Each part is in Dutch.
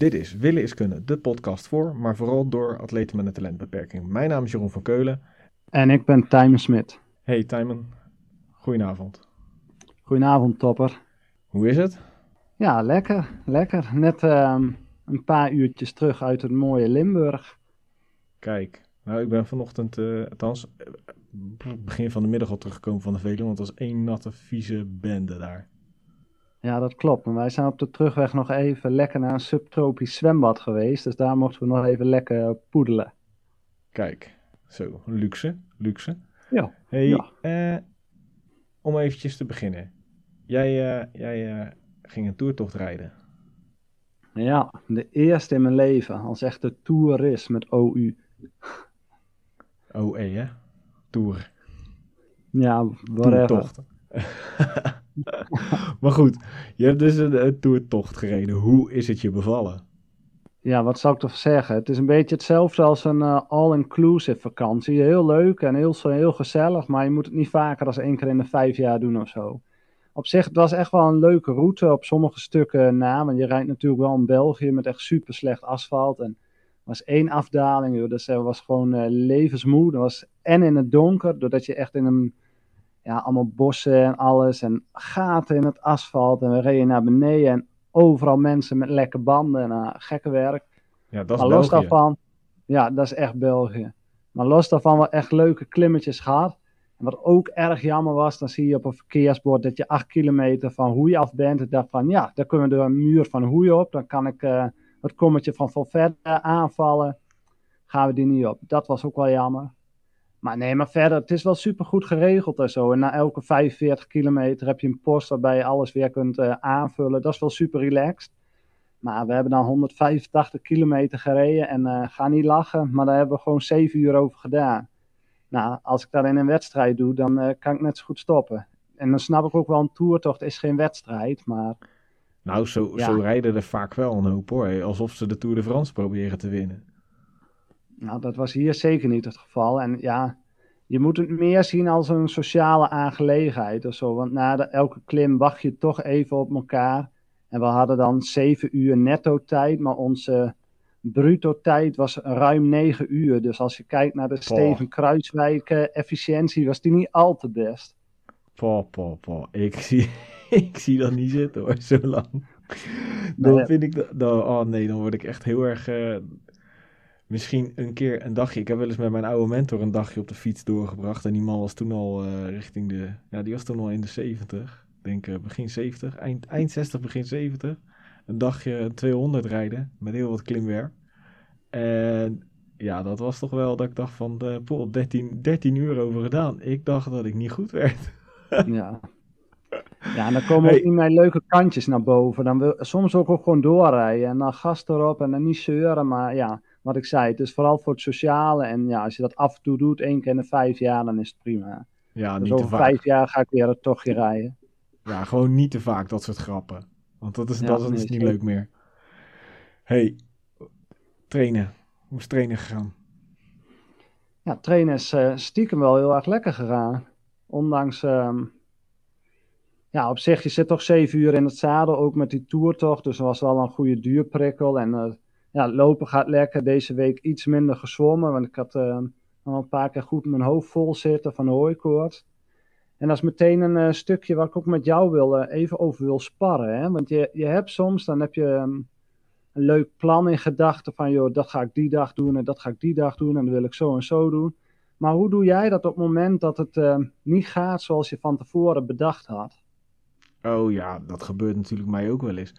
Dit is Willen is Kunnen, de podcast voor, maar vooral door atleten met een talentbeperking. Mijn naam is Jeroen van Keulen. En ik ben Tijmen Smit. Hey Tijmen, goedenavond. Goedenavond, topper. Hoe is het? Ja, lekker, lekker. Net ehm, een paar uurtjes terug uit het mooie Limburg. Kijk, nou ik ben vanochtend, uh, althans, eh, begin van de middag al teruggekomen van de Veluwe, want het was één natte, vieze bende daar. Ja, dat klopt. Maar wij zijn op de terugweg nog even lekker naar een subtropisch zwembad geweest. Dus daar mochten we nog even lekker poedelen. Kijk, zo, luxe, luxe. Ja. Hey, ja. Eh, om eventjes te beginnen. Jij, uh, jij uh, ging een toertocht rijden. Ja, de eerste in mijn leven als echte toerist met OU. OE, hè? Tour. Ja, whatever. Toertocht. maar goed, je hebt dus een, een toertocht gereden. Hoe is het je bevallen? Ja, wat zou ik toch zeggen? Het is een beetje hetzelfde als een uh, all-inclusive vakantie. Heel leuk en heel, heel gezellig, maar je moet het niet vaker dan één keer in de vijf jaar doen of zo. Op zich, het was echt wel een leuke route op sommige stukken na, want je rijdt natuurlijk wel in België met echt super slecht asfalt. En er was één afdaling, joh, dus dat was gewoon uh, levensmoe. Dat was en in het donker, doordat je echt in een ja, allemaal bossen en alles en gaten in het asfalt. En we reden naar beneden en overal mensen met lekke banden en uh, gekke werk. Ja, dat is maar los België. daarvan, ja, dat is echt België. Maar los daarvan wel echt leuke klimmetjes gehad. En wat ook erg jammer was, dan zie je op een verkeersbord dat je acht kilometer van Hoei af bent. Ik dacht van, ja, daar kunnen we door een muur van Hoei op. Dan kan ik uh, het kommetje van Volverde aanvallen. Gaan we die niet op. Dat was ook wel jammer. Maar nee, maar verder, het is wel super goed geregeld en zo. En na elke 45 kilometer heb je een post waarbij je alles weer kunt uh, aanvullen. Dat is wel super relaxed. Maar we hebben dan 185 kilometer gereden en uh, ga niet lachen, maar daar hebben we gewoon 7 uur over gedaan. Nou, als ik dat in een wedstrijd doe, dan uh, kan ik net zo goed stoppen. En dan snap ik ook wel, een toertocht is geen wedstrijd, maar... Nou, zo, ja. zo rijden er vaak wel een hoop hoor, alsof ze de Tour de France proberen te winnen. Nou, dat was hier zeker niet het geval. En ja, je moet het meer zien als een sociale aangelegenheid of zo. Want na de, elke klim wacht je toch even op elkaar. En we hadden dan 7 uur netto tijd, maar onze bruto tijd was ruim 9 uur. Dus als je kijkt naar de oh. Steven Kruiswijk uh, efficiëntie, was die niet al te best. Po, po, po. Ik zie, ik zie dat niet zitten hoor, zo lang. Dan nee. vind ik dat, dan, oh nee, dan word ik echt heel erg... Uh, misschien een keer een dagje. Ik heb wel eens met mijn oude mentor een dagje op de fiets doorgebracht. En die man was toen al uh, richting de. Ja, die was toen al in de 70. Ik denk uh, begin 70. Eind, eind 60, begin 70. Een dagje 200 rijden. Met heel wat klimwerk. En ja, dat was toch wel dat ik dacht van. Uh, poh, 13, 13 uur over gedaan. Ik dacht dat ik niet goed werd. ja. Ja, en dan komen hey. ook niet mijn leuke kantjes naar boven. Dan wil soms ook, ook gewoon doorrijden. En dan gas erop en dan niet zeuren. Maar ja, wat ik zei, het is vooral voor het sociale. En ja, als je dat af en toe doet, één keer in de vijf jaar, dan is het prima. Ja, dus niet over te vaak. vijf jaar ga ik weer het tochtje rijden. Ja, gewoon niet te vaak dat soort grappen. Want dat is, ja, dat is niet leuk meer. hey, trainen. Hoe is trainen gegaan? Ja, trainen is uh, stiekem wel heel erg lekker gegaan. Ondanks, um, ja, op zich, je zit toch zeven uur in het zadel, ook met die toertocht. Dus er was wel een goede duurprikkel. En uh, ja, lopen gaat lekker. Deze week iets minder gezwommen, want ik had al een paar keer goed mijn hoofd vol zitten van de. En dat is meteen een uh, stukje waar ik ook met jou wil, uh, even over wil sparren. Hè? Want je, je hebt soms, dan heb je um, een leuk plan in gedachten van, joh, dat ga ik die dag doen en dat ga ik die dag doen en dat wil ik zo en zo doen. Maar hoe doe jij dat op het moment dat het niet gaat zoals je van tevoren bedacht had? Oh ja, dat gebeurt natuurlijk mij ook wel eens.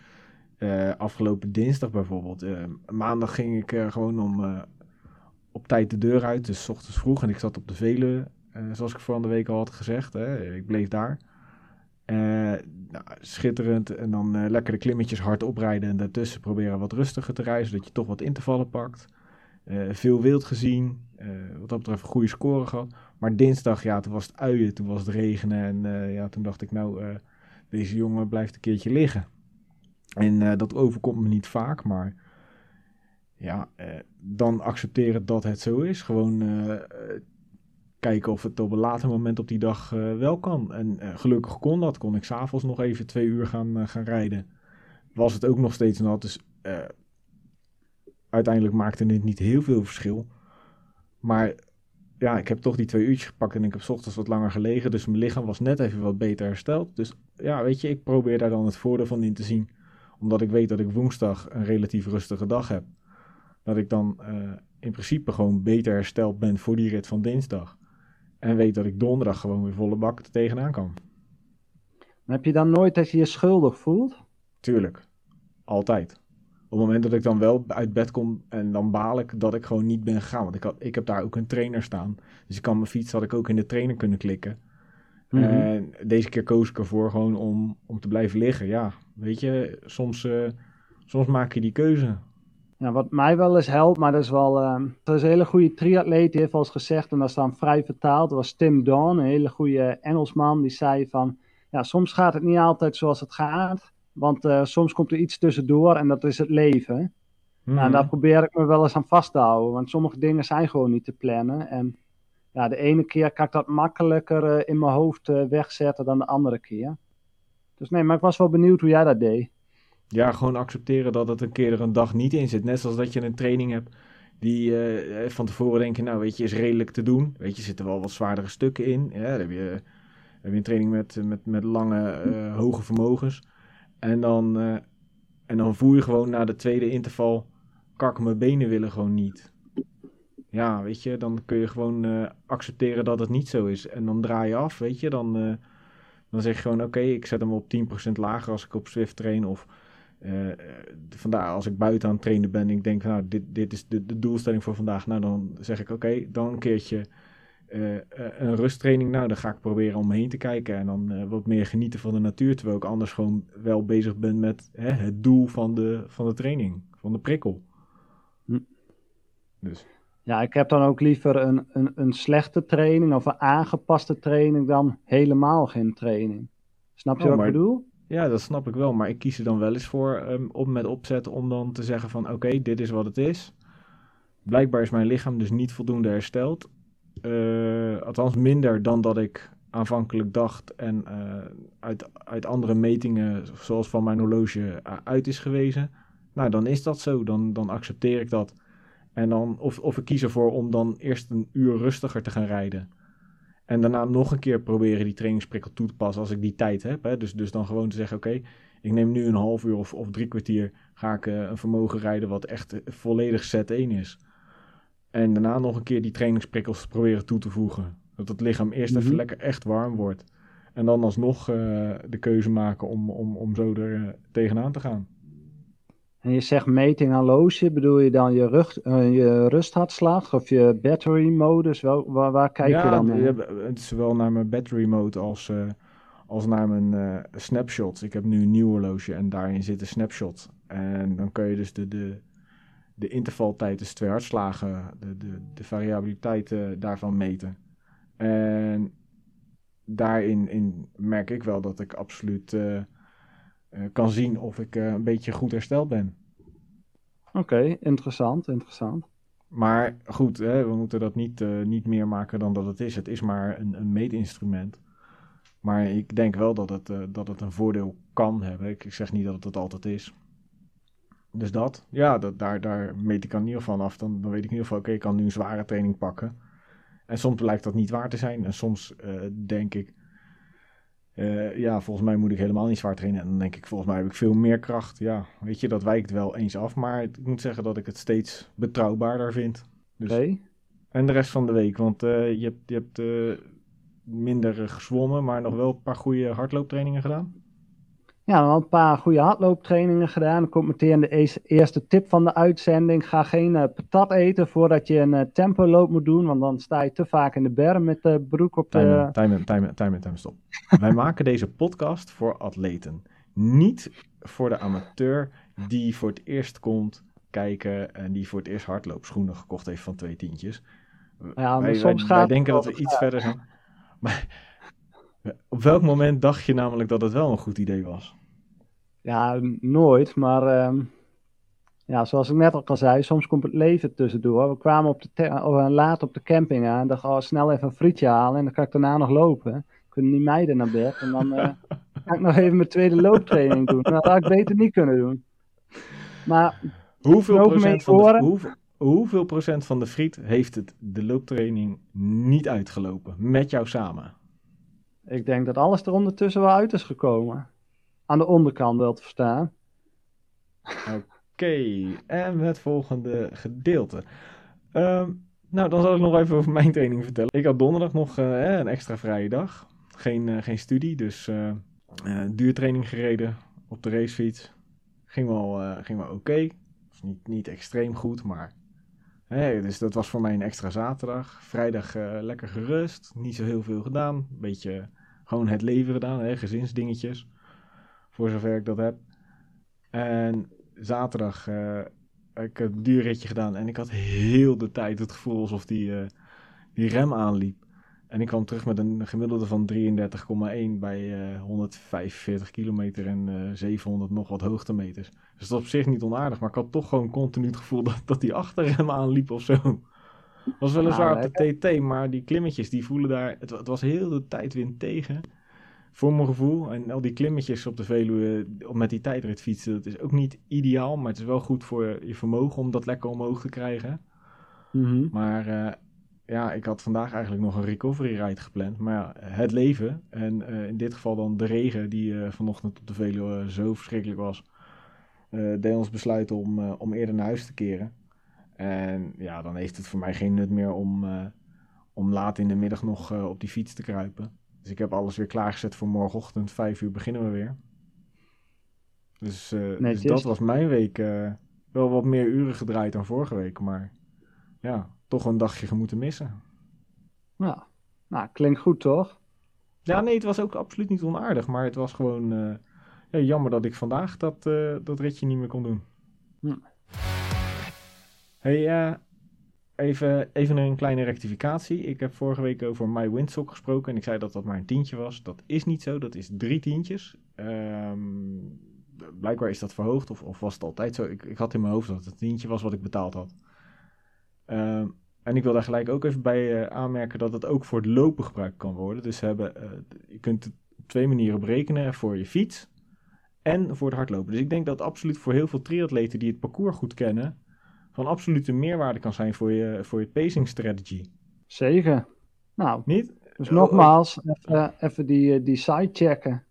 Uh, afgelopen dinsdag bijvoorbeeld. Uh, maandag ging ik uh, gewoon om op tijd de deur uit, dus 's ochtends vroeg. En ik zat op de Veluwe, zoals ik vorige week al had gezegd. Hè. Ik bleef daar. Nou, schitterend. En dan lekker de klimmetjes hard oprijden. En daartussen proberen wat rustiger te rijden, zodat je toch wat intervallen pakt. veel wild gezien. wat dat betreft een goede score gehad. Maar dinsdag, ja, toen was het uien, toen was het regenen. En ja, toen dacht ik, nou, deze jongen blijft een keertje liggen. En uh, dat overkomt me niet vaak, maar ja, uh, dan accepteren dat het zo is. Gewoon uh, kijken of het op een later moment op die dag wel kan. En gelukkig kon dat. Kon ik s'avonds nog even twee uur gaan, gaan rijden. Was het ook nog steeds nat. Dus uiteindelijk maakte het niet heel veel verschil. Maar ja, ik heb toch die twee uurtjes gepakt en ik heb ochtends wat langer gelegen. Dus mijn lichaam was net even wat beter hersteld. Dus ja, weet je, ik probeer daar dan het voordeel van in te zien. Omdat ik weet dat ik woensdag een relatief rustige dag heb. Dat ik dan uh, in principe gewoon beter hersteld ben voor die rit van dinsdag. En weet dat ik donderdag gewoon weer volle bak er tegenaan kan. heb je dan nooit dat je je schuldig voelt? Tuurlijk. Altijd. Op het moment dat ik dan wel uit bed kom en dan baal ik dat ik gewoon niet ben gegaan. Want ik, had, ik heb daar ook een trainer staan. Dus ik kan mijn fiets had ik ook in de trainer kunnen klikken. Mhm. En deze keer koos ik ervoor gewoon om, om te blijven liggen. Ja, weet je, soms, uh, soms maak je die keuze. Ja, wat mij wel eens helpt, maar dat is wel. Uh, dat is een hele goede triatleet, die heeft al eens gezegd, en dat is dan vrij vertaald. Dat was Tim Dawn, een hele goede Engelsman, die zei van. Ja, soms gaat het niet altijd zoals het gaat. Want uh, soms komt er iets tussendoor en dat is het leven. Mm Nou, mhm. daar probeer ik me wel eens aan vast te houden. Want sommige dingen zijn gewoon niet te plannen. En ja, de ene keer kan ik dat makkelijker uh, in mijn hoofd wegzetten dan de andere keer. Dus nee, maar ik was wel benieuwd hoe jij dat deed. Ja, gewoon accepteren dat het een keer er een dag niet in zit. Net zoals dat je een training hebt die van tevoren denk je, nou weet je, is redelijk te doen. Weet je, zitten wel wat zwaardere stukken in. Ja, dan heb je, heb je een training met, met, met lange, hoge vermogens. En dan, uh, en dan voel je gewoon na de tweede interval, kak, mijn benen willen gewoon niet. Ja, weet je, dan kun je gewoon accepteren dat het niet zo is. En dan draai je af, weet je. Dan, dan zeg je gewoon, oké, ik zet hem op 10% lager als ik op Swift train. Of vandaar als ik buiten aan het trainen ben. Ik denk, nou, dit, dit is de, de doelstelling voor vandaag. Nou, dan zeg ik, oké, dan een keertje uh, een rusttraining, nou, dan ga ik proberen om me heen te kijken en dan uh, wat meer genieten van de natuur. Terwijl ik anders gewoon wel bezig ben met hè, het doel van de, van de training, van de prikkel. Hm. Dus. Ja, ik heb dan ook liever een, een, een slechte training of een aangepaste training dan helemaal geen training. Snap je oh, wat ik bedoel? Ja, dat snap ik wel. Maar ik kies er dan wel eens voor um, om met opzet om dan te zeggen van oké, dit is wat het is. Blijkbaar is mijn lichaam dus niet voldoende hersteld. Uh, althans minder dan dat ik aanvankelijk dacht en uh, uit, uit andere metingen, zoals van mijn horloge, uit is gewezen. Nou, dan is dat zo. Dan, dan accepteer ik dat. En dan, of, of ik kies ervoor om dan eerst een uur rustiger te gaan rijden. En daarna nog een keer proberen die trainingsprikkel toe te passen als ik die tijd heb. Hè. Dus, dus dan gewoon te zeggen, oké, ik neem nu een half uur of, of drie kwartier, ga ik uh, een vermogen rijden wat echt volledig set 1 is. En daarna nog een keer die trainingsprikkels proberen toe te voegen. Dat het lichaam eerst even mhm. lekker echt warm wordt. En dan alsnog uh, de keuze maken om, om, om zo er uh, tegenaan te gaan. En je zegt meting aan loosje, bedoel je dan je, rug, uh, je rusthartslag of je battery modus? Wel, waar, waar kijk je dan naar? Ja, het is zowel naar mijn battery mode als, als naar mijn snapshots. Ik heb nu een nieuw horloge en daarin zit een snapshot. En dan kun je dus de, de, de intervaltijd tussen twee hartslagen, de, de, de variabiliteit uh, daarvan meten. En daarin in merk ik wel dat ik absoluut uh, uh, kan zien of ik een beetje goed hersteld ben. Oké, interessant, interessant. Maar goed, hè, we moeten dat niet, niet meer maken dan dat het is. Het is maar een, een meetinstrument. Maar ik denk wel dat het, dat het een voordeel kan hebben. Ik, zeg niet dat het het altijd is. Dus dat, ja, dat, daar, daar meet ik aan in ieder geval af. Dan, dan weet ik in ieder geval, oké, ik kan nu een zware training pakken. En soms lijkt dat niet waar te zijn. En soms uh, denk ik, uh, ja, volgens mij moet ik helemaal niet zwaar trainen. En dan denk ik, volgens mij heb ik veel meer kracht. Ja, weet je, dat wijkt wel eens af. Maar ik moet zeggen dat ik het steeds betrouwbaarder vind. Dus, okay. En de rest van de week, want uh, je hebt, je hebt minder gezwommen, maar nog wel een paar goede hardlooptrainingen gedaan ja, wel een paar goede hardlooptrainingen gedaan. Dan komt meteen de eerste tip van de uitzending. Ga geen uh, patat eten voordat je een uh, tempoloop moet doen, want dan sta je te vaak in de berm met de broek op de... Time, time, time, time, stop. Wij maken deze podcast voor atleten. Niet voor de amateur die voor het eerst komt kijken en die voor het eerst hardloopschoenen gekocht heeft van twee tientjes. Ja, maar wij, soms wij, wij denken dat we iets verder zijn. Maar op welk moment dacht je namelijk dat het wel een goed idee was? Ja, nooit, maar ehm, ja, zoals ik net al zei, soms komt het leven tussendoor. We kwamen op de oh, laat op de camping aan, dacht oh, snel even een frietje halen en dan kan ik daarna nog lopen. Kunnen die meiden naar bed en dan uh, kan ik nog even mijn tweede looptraining doen. Nou, dat had ik beter niet kunnen doen. Maar Hoeveel procent, van de, hoeveel, hoeveel procent van de friet heeft het de looptraining niet uitgelopen? Met jou samen. Ik denk dat alles er ondertussen wel uit is gekomen. Aan de onderkant wel te verstaan. Oké, en het volgende gedeelte. Ehm, nou, dan zal ik nog even over mijn training vertellen. Ik had donderdag nog eh, een extra vrije dag. Geen, eh, geen studie, dus eh, duurtraining gereden op de racefiets. Ging wel, ging wel oké. Was niet, niet extreem goed, maar... Dus dat was voor mij een extra zaterdag. Vrijdag eh, lekker gerust. Niet zo heel veel gedaan. Beetje gewoon het leven gedaan, hè, gezinsdingetjes. Voor zover ik dat heb. En zaterdag eh, ik een duurritje gedaan en ik had heel de tijd het gevoel alsof die, eh, die rem aanliep. En ik kwam terug met een gemiddelde van 33,1 bij eh, 145 kilometer en eh 700 nog wat hoogtemeters. Dus dat is op zich niet onaardig, maar ik had toch gewoon continu het gevoel dat, dat die achterrem aanliep of zo. Was weliswaar op de TT, maar die klimmetjes die voelen daar. Het, wa- het was heel de tijd wind tegen. Voor mijn gevoel. En al die klimmetjes op de Veluwe met die tijdrit fietsen, dat is ook niet ideaal. Maar het is wel goed voor je vermogen om dat lekker omhoog te krijgen. Mhm. Maar eh, ja, ik had vandaag eigenlijk nog een recovery ride gepland. Maar ja, het leven en eh, in dit geval dan de regen die eh, vanochtend op de Veluwe zo verschrikkelijk was. eh deed ons besluiten om, eh, om eerder naar huis te keren. En ja, dan heeft het voor mij geen nut meer om, eh, om laat in de middag nog eh, op die fiets te kruipen. Dus ik heb alles weer klaargezet voor morgenochtend. Vijf uur beginnen we weer. Dus, eh, dus dat was mijn week. eh, wel wat meer uren gedraaid dan vorige week. Maar ja, toch een dagje moeten missen. Ja. Nou, klinkt goed toch? Ja, nee, het was ook absoluut niet onaardig. Maar het was gewoon eh, ja, jammer dat ik vandaag dat, eh, dat ritje niet meer kon doen. Hm. Hey, eh, even, even een kleine rectificatie. Ik heb vorige week over My Windsock gesproken en ik zei dat dat maar een tientje was. Dat is niet zo, dat is drie tientjes. Ehm, blijkbaar is dat verhoogd of, of was het altijd zo. Ik, ik had in mijn hoofd dat het een tientje was wat ik betaald had. Ehm, en ik wil daar gelijk ook even bij eh, aanmerken dat het ook voor het lopen gebruikt kan worden. Dus hebben, eh, je kunt het op twee manieren berekenen voor je fiets en voor het hardlopen. Dus ik denk dat absoluut voor heel veel triatleten die het parcours goed kennen, van absolute meerwaarde kan zijn voor je, voor je pacing strategy. Zeker. Nou, Niet? dus Oh, nogmaals, even, even die, eh, die site checken.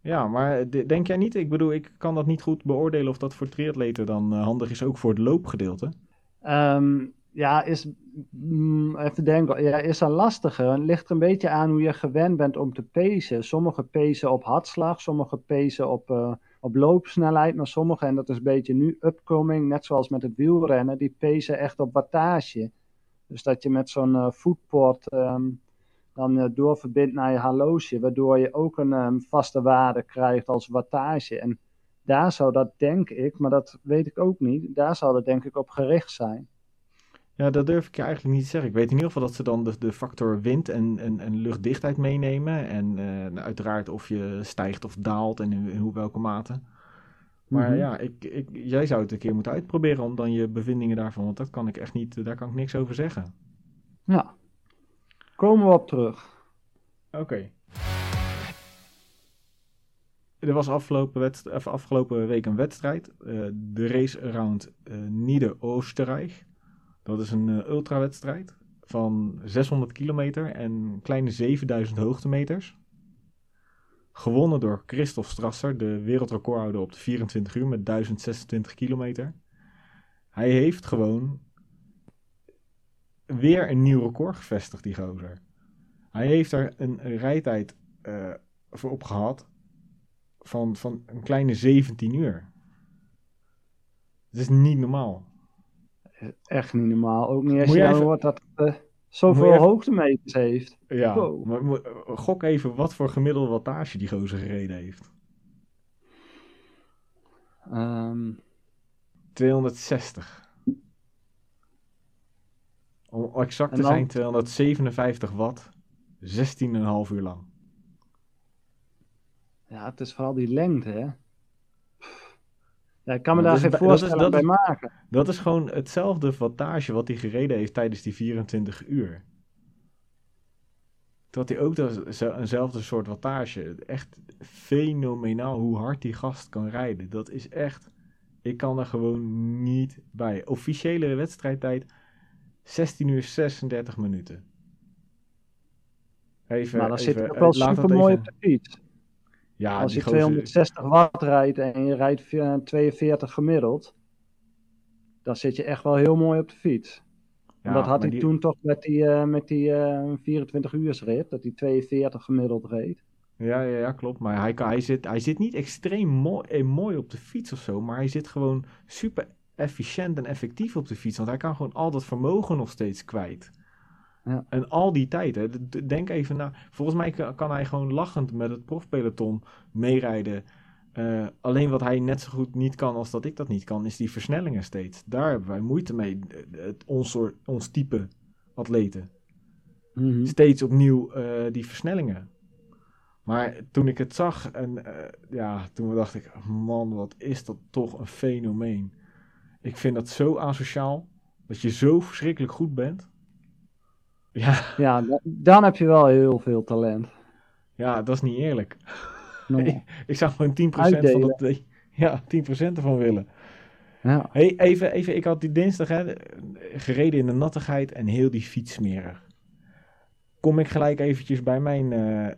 Ja, maar de- denk jij niet? Ik bedoel, ik kan dat niet goed beoordelen of dat voor triatleten dan handig is, ook voor het loopgedeelte. Ehm, ja, is, mm, even denken, ja, is een lastiger. Het ligt een beetje aan hoe je gewend bent om te pacen. Sommige pacen op hartslag, sommige pacen op, eh, op loopsnelheid, maar sommige, en dat is een beetje nu upcoming, net zoals met het wielrennen, die pacen echt op wattage. Dus dat je met zo'n ehm, dan eh, doorverbindt naar je horloge, waardoor je ook een ehm, vaste waarde krijgt als wattage. En daar zou dat, denk ik, maar dat weet ik ook niet, daar zou dat denk ik op gericht zijn. Ja, dat durf ik je eigenlijk niet te zeggen. Ik weet in ieder geval dat ze dan de, de factor wind en, en, en luchtdichtheid meenemen. En eh, nou, uiteraard of je stijgt of daalt en in, hoe welke mate. Maar Mhm. ja, ik, ik, jij zou het een keer moeten uitproberen om dan je bevindingen daarvan, want dat kan ik echt niet, daar kan ik niks over zeggen. Ja, komen we op terug. Oké. Er was afgelopen, afgelopen week een wedstrijd. eh, de race around eh Nieder-Oostenrijk. Dat is een eh, ultrawedstrijd van 600 kilometer en kleine 7000 hoogtemeters. Gewonnen door Christoph Strasser, de wereldrecordhouder op de 24 uur met 1026 kilometer. Hij heeft gewoon weer een nieuw record gevestigd, die gozer. Hij heeft er een rijtijd eh, voor opgehad van, van een kleine 17 uur. Dat is niet normaal. Echt niet normaal. Ook niet als Moet je dan even- hoort dat het eh, zoveel even- hoogtemeters heeft. Ja, Wow. maar, maar, gok even wat voor gemiddelde wattage die gozer gereden heeft. Ehm, 260. Om exact te dan? zijn, 257 watt, 16,5 uur lang. ja, het is vooral die lengte, hè. Ja, ik kan me daar dat geen is- dat bij maken. Dat is gewoon hetzelfde wattage wat hij gereden heeft tijdens die 24 uur. Dat hij ook eenzelfde soort wattage. Echt fenomenaal hoe hard die gast kan rijden. Dat is echt Ik kan er gewoon niet bij. Officiële wedstrijdtijd 16 uur 36 minuten. Even, maar dan zit het ook wel super mooi op de fiets. Ja, Als je 260 watt rijdt en je rijdt 42 gemiddeld, dan zit je echt wel heel mooi op de fiets. Ja, dat had hij toen toch met die, uh, met die uh, 24 uur rit, dat hij 42 gemiddeld reed. Ja, ja, ja klopt. Maar hij, kan, hij, zit, hij zit niet extreem mooi, eh, mooi op de fiets of zo, maar hij zit gewoon super efficiënt en effectief op de fiets. Want hij kan gewoon al dat vermogen nog steeds kwijt. Ja. En al die tijd, hè, denk even na. Volgens mij kan hij gewoon lachend met het profpeloton meerijden. Uh, alleen wat hij net zo goed niet kan als dat ik dat niet kan, is die versnellingen steeds. Daar hebben wij moeite mee, het, ons, soort, ons type atleten. Mhm. Steeds opnieuw uh, die versnellingen. Maar toen ik het zag, en uh, ja, toen dacht ik, man, wat is dat toch een fenomeen. Ik vind dat zo asociaal, dat je zo verschrikkelijk goed bent. Ja, ja dan heb je wel heel veel talent. Ja, dat is niet eerlijk. ik, zou gewoon 10% van dat, ja, 10% ervan willen. Ja. Hey, even, even, ik had die dinsdag hè, gereden in de nattigheid en heel die fiets smerig. Kom ik gelijk eventjes bij mijn uh,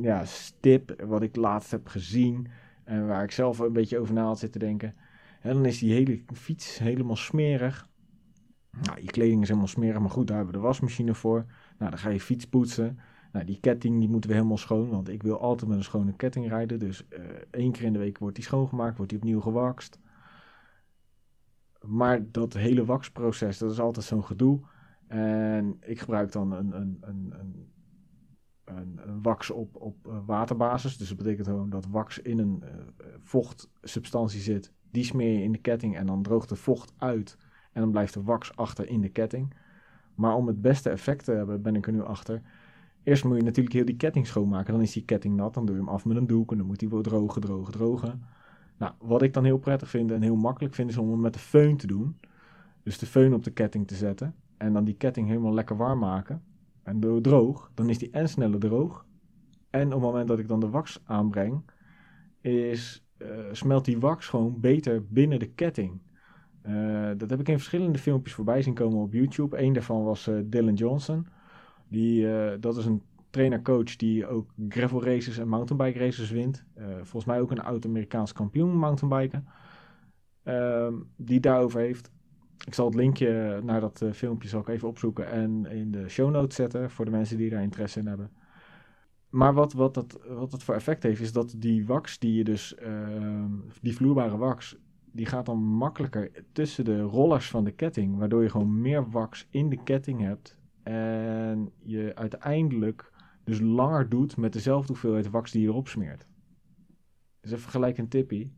ja, stip, wat ik laatst heb gezien en waar ik zelf een beetje over na had zitten denken. En dan is die hele fiets helemaal smerig. Nou, je kleding is helemaal smerig, maar goed, daar hebben we de wasmachine voor. Nou, dan ga je fiets poetsen. Nou, die ketting die moeten we helemaal schoon, want ik wil altijd met een schone ketting rijden. Dus uh, één keer in de week wordt die schoongemaakt, wordt die opnieuw gewakst. Maar dat hele waxproces, dat is altijd zo'n gedoe. En ik gebruik dan een, een, een, een, een, wax op, op eh, waterbasis. Dus dat betekent gewoon dat wax in een uh, vochtsubstantie zit. Die smeer je in de ketting en dan droogt de vocht uit. En dan blijft de wax achter in de ketting. Maar om het beste effect te hebben, ben ik er nu achter. Eerst moet je natuurlijk heel die ketting schoonmaken. Dan is die ketting nat. Dan doe je hem af met een doek. En dan moet hij weer drogen, drogen, drogen. Nou, wat ik dan heel prettig vind en heel makkelijk vind, is om hem met de föhn te doen. Dus de föhn op de ketting te zetten. En dan die ketting helemaal lekker warm maken. En door droog, dan is die en sneller droog. En op het moment dat ik dan de wax aanbreng, is, uh, smelt die wax gewoon beter binnen de ketting. Uh, dat heb ik in verschillende filmpjes voorbij zien komen op YouTube. Eén daarvan was uh, Dylan Johnson. Die, uh, dat is een trainer-coach die ook gravel races en mountainbike races wint. volgens mij ook een oud-Amerikaans kampioen mountainbiken. Ehm, die daarover heeft. Ik zal het linkje naar dat filmpje zal ik even opzoeken en in de show notes zetten voor de mensen die daar interesse in hebben. Maar wat, wat, dat, wat dat voor effect heeft, is dat die wax die je dus, ehm, die vloeibare wax, die gaat dan makkelijker tussen de rollers van de ketting, waardoor je gewoon meer wax in de ketting hebt en je uiteindelijk dus langer doet met dezelfde hoeveelheid wax die je erop smeert. Dus even gelijk een tippie.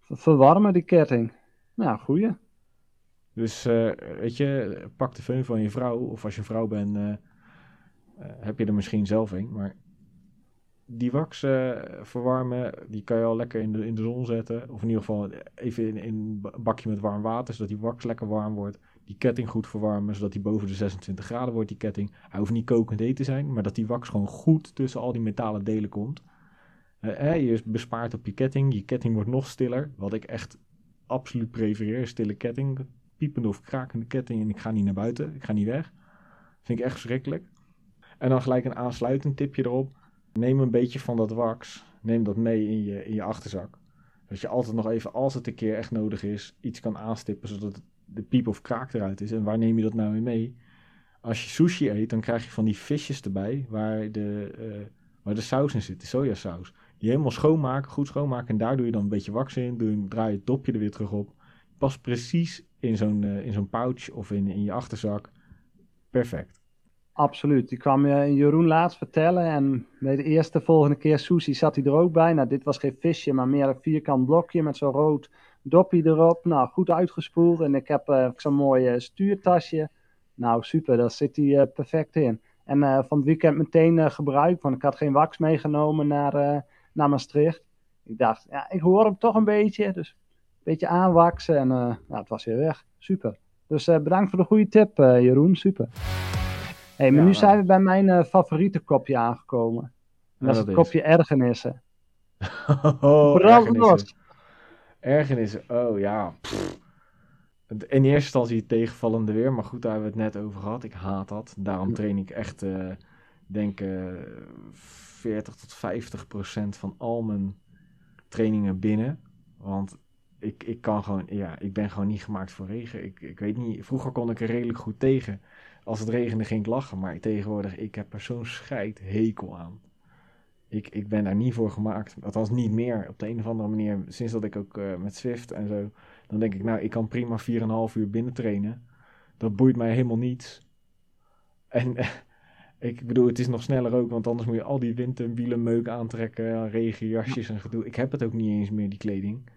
Verwarmen die ketting. Nou, goeie. Dus uh, weet je, pak de föhn van je vrouw, of als je vrouw bent, uh, uh, heb je er misschien zelf een. Maar die wax uh, verwarmen, die kan je al lekker in de, in de zon zetten. Of in ieder geval even in, in een bakje met warm water, zodat die wax lekker warm wordt. Die ketting goed verwarmen, zodat die boven de 26 graden wordt, die ketting. Hij hoeft niet kokend heet te zijn, maar dat die wax gewoon goed tussen al die metalen delen komt. Uh, je bespaart op je ketting, je ketting wordt nog stiller. Wat ik echt absoluut prefereer, stille ketting. Piepende of krakende ketting en ik ga niet naar buiten, ik ga niet weg. Vind ik echt verschrikkelijk. En dan gelijk een aansluitend tipje erop Neem een beetje van dat wax. Neem dat mee in je, in je achterzak. Dat je altijd nog even, als het een keer echt nodig is, iets kan aanstippen zodat de piep of kraak eruit is. En waar neem je dat nou weer mee? Als je sushi eet, dan krijg je van die visjes erbij waar de, uh, waar de saus in zit, de sojasaus. Die helemaal schoonmaken, goed schoonmaken. En daar doe je dan een beetje wax in. Doe je, draai je het dopje er weer terug op. Past precies in zo'n uh, in zo'n pouch of in, in je achterzak. Perfect. Absoluut. Die kwam uh, Jeroen laatst vertellen. En bij de eerste volgende keer sushi zat hij er ook bij. Nou, dit was geen visje, maar meer een vierkant blokje met zo'n rood dopje erop. Nou, goed uitgespoeld. En ik heb uh, zo'n mooi uh, stuurtasje. Nou, super. Daar zit hij perfect in. En van het weekend meteen gebruikt. Want ik had geen wax meegenomen naar, naar Maastricht. Ik dacht, ja, ik hoor hem toch een beetje. Dus een beetje aanwaksen. En nou, het was weer weg. Super. Dus bedankt voor de goede tip, Jeroen. Super hey, maar nu zijn we bij mijn uh, favoriete kopje aangekomen. En dat is het kopje ergernissen. oh, los. Ergernissen, oh ja. pff. In eerste instantie tegenvallende weer, maar goed, daar hebben we het net over gehad. Ik haat dat. Daarom train ik echt, eh denk eh 40 tot 50 procent van al mijn trainingen binnen. Want ik, ik kan gewoon, ja, ik ben gewoon niet gemaakt voor regen. Ik, ik weet niet, vroeger kon ik er redelijk goed tegen. Als het regende ging ik lachen, maar tegenwoordig, ik heb er zo'n scheid hekel aan. Ik, ik ben daar niet voor gemaakt. Althans niet meer. Op de een of andere manier. Sinds dat ik ook eh, met Swift en zo. Dan denk ik, nou, ik kan prima 4,5 uur binnen trainen. Dat boeit mij helemaal niets. En ik bedoel, het is nog sneller ook. Want anders moet je al die winterwielen meuk aantrekken. Regenjasjes en gedoe. Ik heb het ook niet eens meer, die kleding.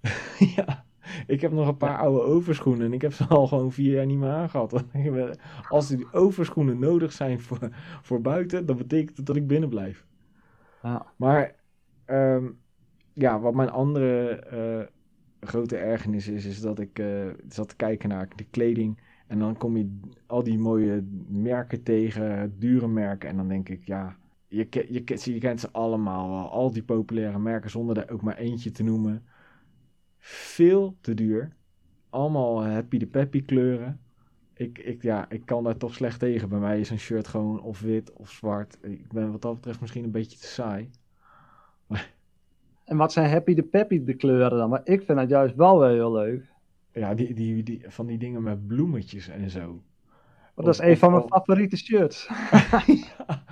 ja. Ik heb nog een paar oude overschoenen en ik heb ze al gewoon vier jaar niet meer aangehad. Als die overschoenen nodig zijn voor, voor buiten, dan betekent het dat ik binnen blijf. Ja. Maar ehm, ja, wat mijn andere eh, grote ergernis is, is dat ik eh, zat te kijken naar de kleding. En dan kom je al die mooie merken tegen, dure merken. En dan denk ik, ja, je, je, je kent ze allemaal wel. Al die populaire merken, zonder er ook maar eentje te noemen. Veel te duur. Allemaal happy de peppy kleuren. Ik, ik, ja, ik kan daar toch slecht tegen. Bij mij is een shirt gewoon of wit of zwart. Ik ben wat dat betreft misschien een beetje te saai. En wat zijn happy de peppy de kleuren dan? Maar ik vind dat juist wel wel heel leuk. Ja, die, die, die, van die dingen met bloemetjes en zo. Dat is een van mijn favoriete shirts. ja,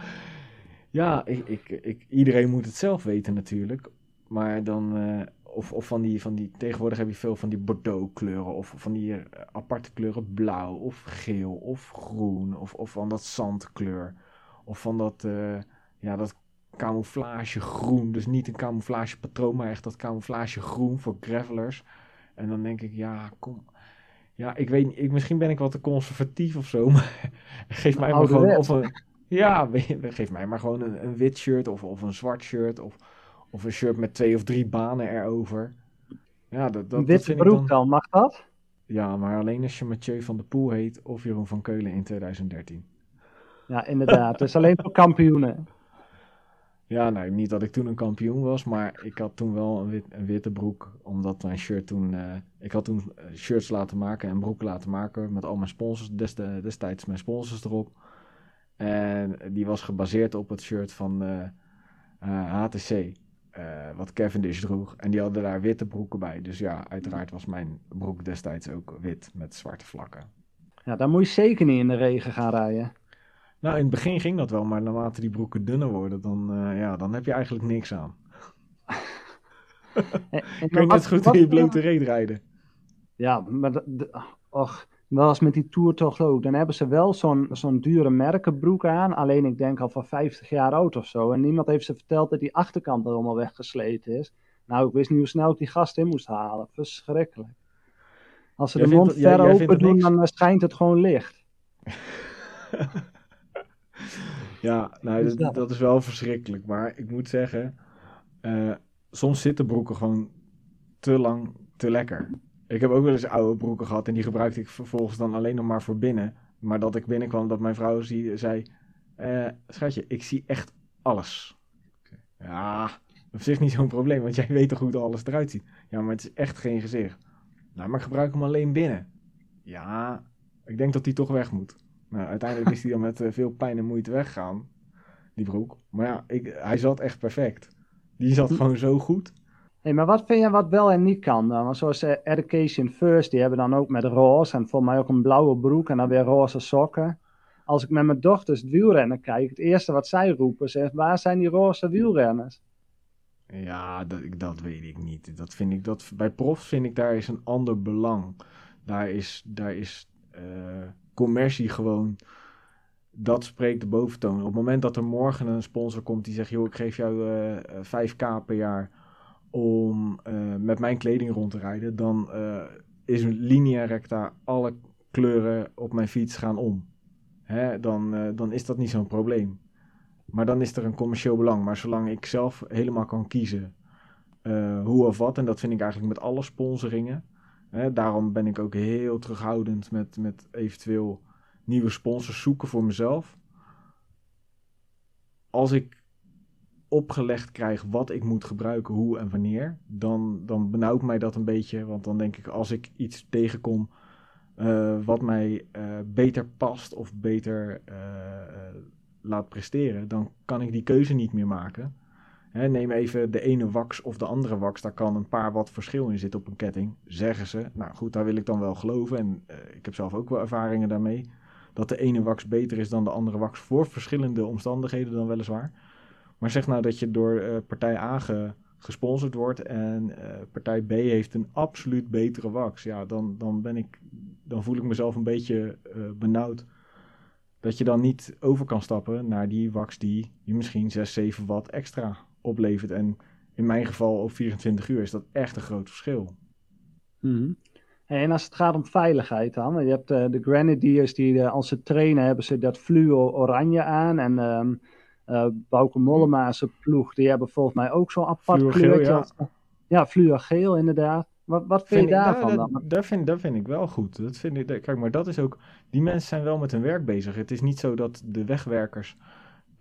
ja ik, ik, ik, iedereen moet het zelf weten natuurlijk. Maar dan, eh, of, of van, die, van die, tegenwoordig heb je veel van die Bordeaux kleuren. Of van die eh, aparte kleuren blauw of geel of groen. Of, of van dat zandkleur. Of van dat, eh, ja, dat camouflage groen. Dus niet een camouflage patroon, maar echt dat camouflage groen voor gravelers. En dan denk ik, ja, kom. Ja, ik weet niet, ik, misschien ben ik wat te conservatief of zo, maar geef mij maar gewoon of een, ja, geef mij maar gewoon een, een wit shirt of, of een zwart shirt of, of een shirt met twee of drie banen erover. Ja, dat, dat, witte broek dan. dan, mag dat? Ja, maar alleen als je Mathieu van der Poel heet of Jeroen van Keulen in 2013. Ja, inderdaad. Is alleen voor kampioenen. Ja, nou, niet dat ik toen een kampioen was, maar ik had toen wel een, wit, een witte broek. Omdat mijn shirt toen. eh, ik had toen eh, shirts laten maken en broeken laten maken met al mijn sponsors, destijds mijn sponsors erop. En die was gebaseerd op het shirt van HTC, eh, wat Cavendish droeg. En die hadden daar witte broeken bij. Dus ja, uiteraard was mijn broek destijds ook wit met zwarte vlakken. Ja, dan moet je zeker niet in de regen gaan rijden. Nou, in het begin ging dat wel, maar naarmate die broeken dunner worden, dan, eh, ja, dan heb je eigenlijk niks aan. En, en Kun je net goed wat- in je blote reet rijden. Ja, maar dat- och, eens met die Tour toch ook. Dan hebben ze wel zo'n zo'n dure merkenbroek aan. Alleen ik denk al van 50 jaar oud of zo. En niemand heeft ze verteld dat die achterkant er allemaal weggesleten is. Nou, ik wist niet hoe snel ik die gast in moest halen. Verschrikkelijk. Als ze Jij de mond jij- ver jij open doen, dan eh, schijnt het gewoon licht. Ja, nou, Dus dat, dat. dat is wel verschrikkelijk. Maar ik moet zeggen, eh, soms zitten broeken gewoon te lang te lekker. Ik heb ook wel eens oude broeken gehad en die gebruikte ik vervolgens dan alleen nog maar voor binnen. Maar dat ik binnenkwam, dat mijn vrouw zie, zei, eh, schatje, ik zie echt alles. Ja, op zich niet zo'n probleem, want jij weet toch hoe alles eruit ziet. Ja, maar het is echt geen gezicht. Nou, maar ik gebruik hem alleen binnen. Ja, ik denk dat die toch weg moet. Nou, uiteindelijk is hij dan met eh, veel pijn en moeite weggegaan, die broek. Maar ja, ik, hij zat echt perfect. Die zat gewoon zo goed. Hey, maar wat vind je wat wel en niet kan dan? Want zoals eh, Education First, die hebben dan ook met roze en volgens mij ook een blauwe broek en dan weer roze sokken. Als ik met mijn dochters wielrennen kijk, het eerste wat zij roepen is, waar zijn die roze wielrenners? Ja, dat, dat weet ik niet. Dat vind ik, dat, bij profs vind ik daar is een ander belang. Daar is, daar is eh, commercie gewoon. Dat spreekt de boventoon. Op het moment dat er morgen een sponsor komt die zegt: joh, ik geef jou eh, eh, 5k per jaar om eh, met mijn kleding rond te rijden, dan eh, is een linea recta alle kleuren op mijn fiets gaan om. Hè, dan, eh, dan is dat niet zo'n probleem. Maar dan is er een commercieel belang. Maar zolang ik zelf helemaal kan kiezen hoe of wat, en dat vind ik eigenlijk met alle sponsoringen. Hè, daarom ben ik ook heel terughoudend met, met eventueel nieuwe sponsors zoeken voor mezelf. Als ik opgelegd krijg wat ik moet gebruiken, hoe en wanneer, dan, dan benauwt mij dat een beetje. Want dan denk ik, als ik iets tegenkom uh, wat mij uh, beter past of beter uh, laat presteren, dan kan ik die keuze niet meer maken. Hè, neem even de ene wax of de andere wax, daar kan een paar wat verschil in zitten op een ketting, zeggen ze. Nou goed, daar wil ik dan wel geloven en ik heb zelf ook wel ervaringen daarmee. Dat de ene wax beter is dan de andere wax voor verschillende omstandigheden dan weliswaar. Maar zeg nou dat je door partij A gesponsord wordt en partij B heeft een absoluut betere wax. Ja, dan, dan, ben ik, dan voel ik mezelf een beetje benauwd dat je dan niet over kan stappen naar die wax die je misschien 6, 7 watt extra oplevert. En in mijn geval op 24 uur is dat echt een groot verschil. Mm En als het gaat om veiligheid dan, je hebt uh, de Grenadiers die als ze trainen hebben ze dat fluo oranje aan en um, uh, Mollema zijn ploeg, die hebben volgens mij ook zo'n apart kleurtje. Ja. ja, fluo geel inderdaad. Wat, wat vind, je daarvan ik, dan? Dat, vind, dat vind ik wel goed. Dat vind ik, kijk, maar dat is ook. Die mensen zijn wel met hun werk bezig. Het is niet zo dat de wegwerkers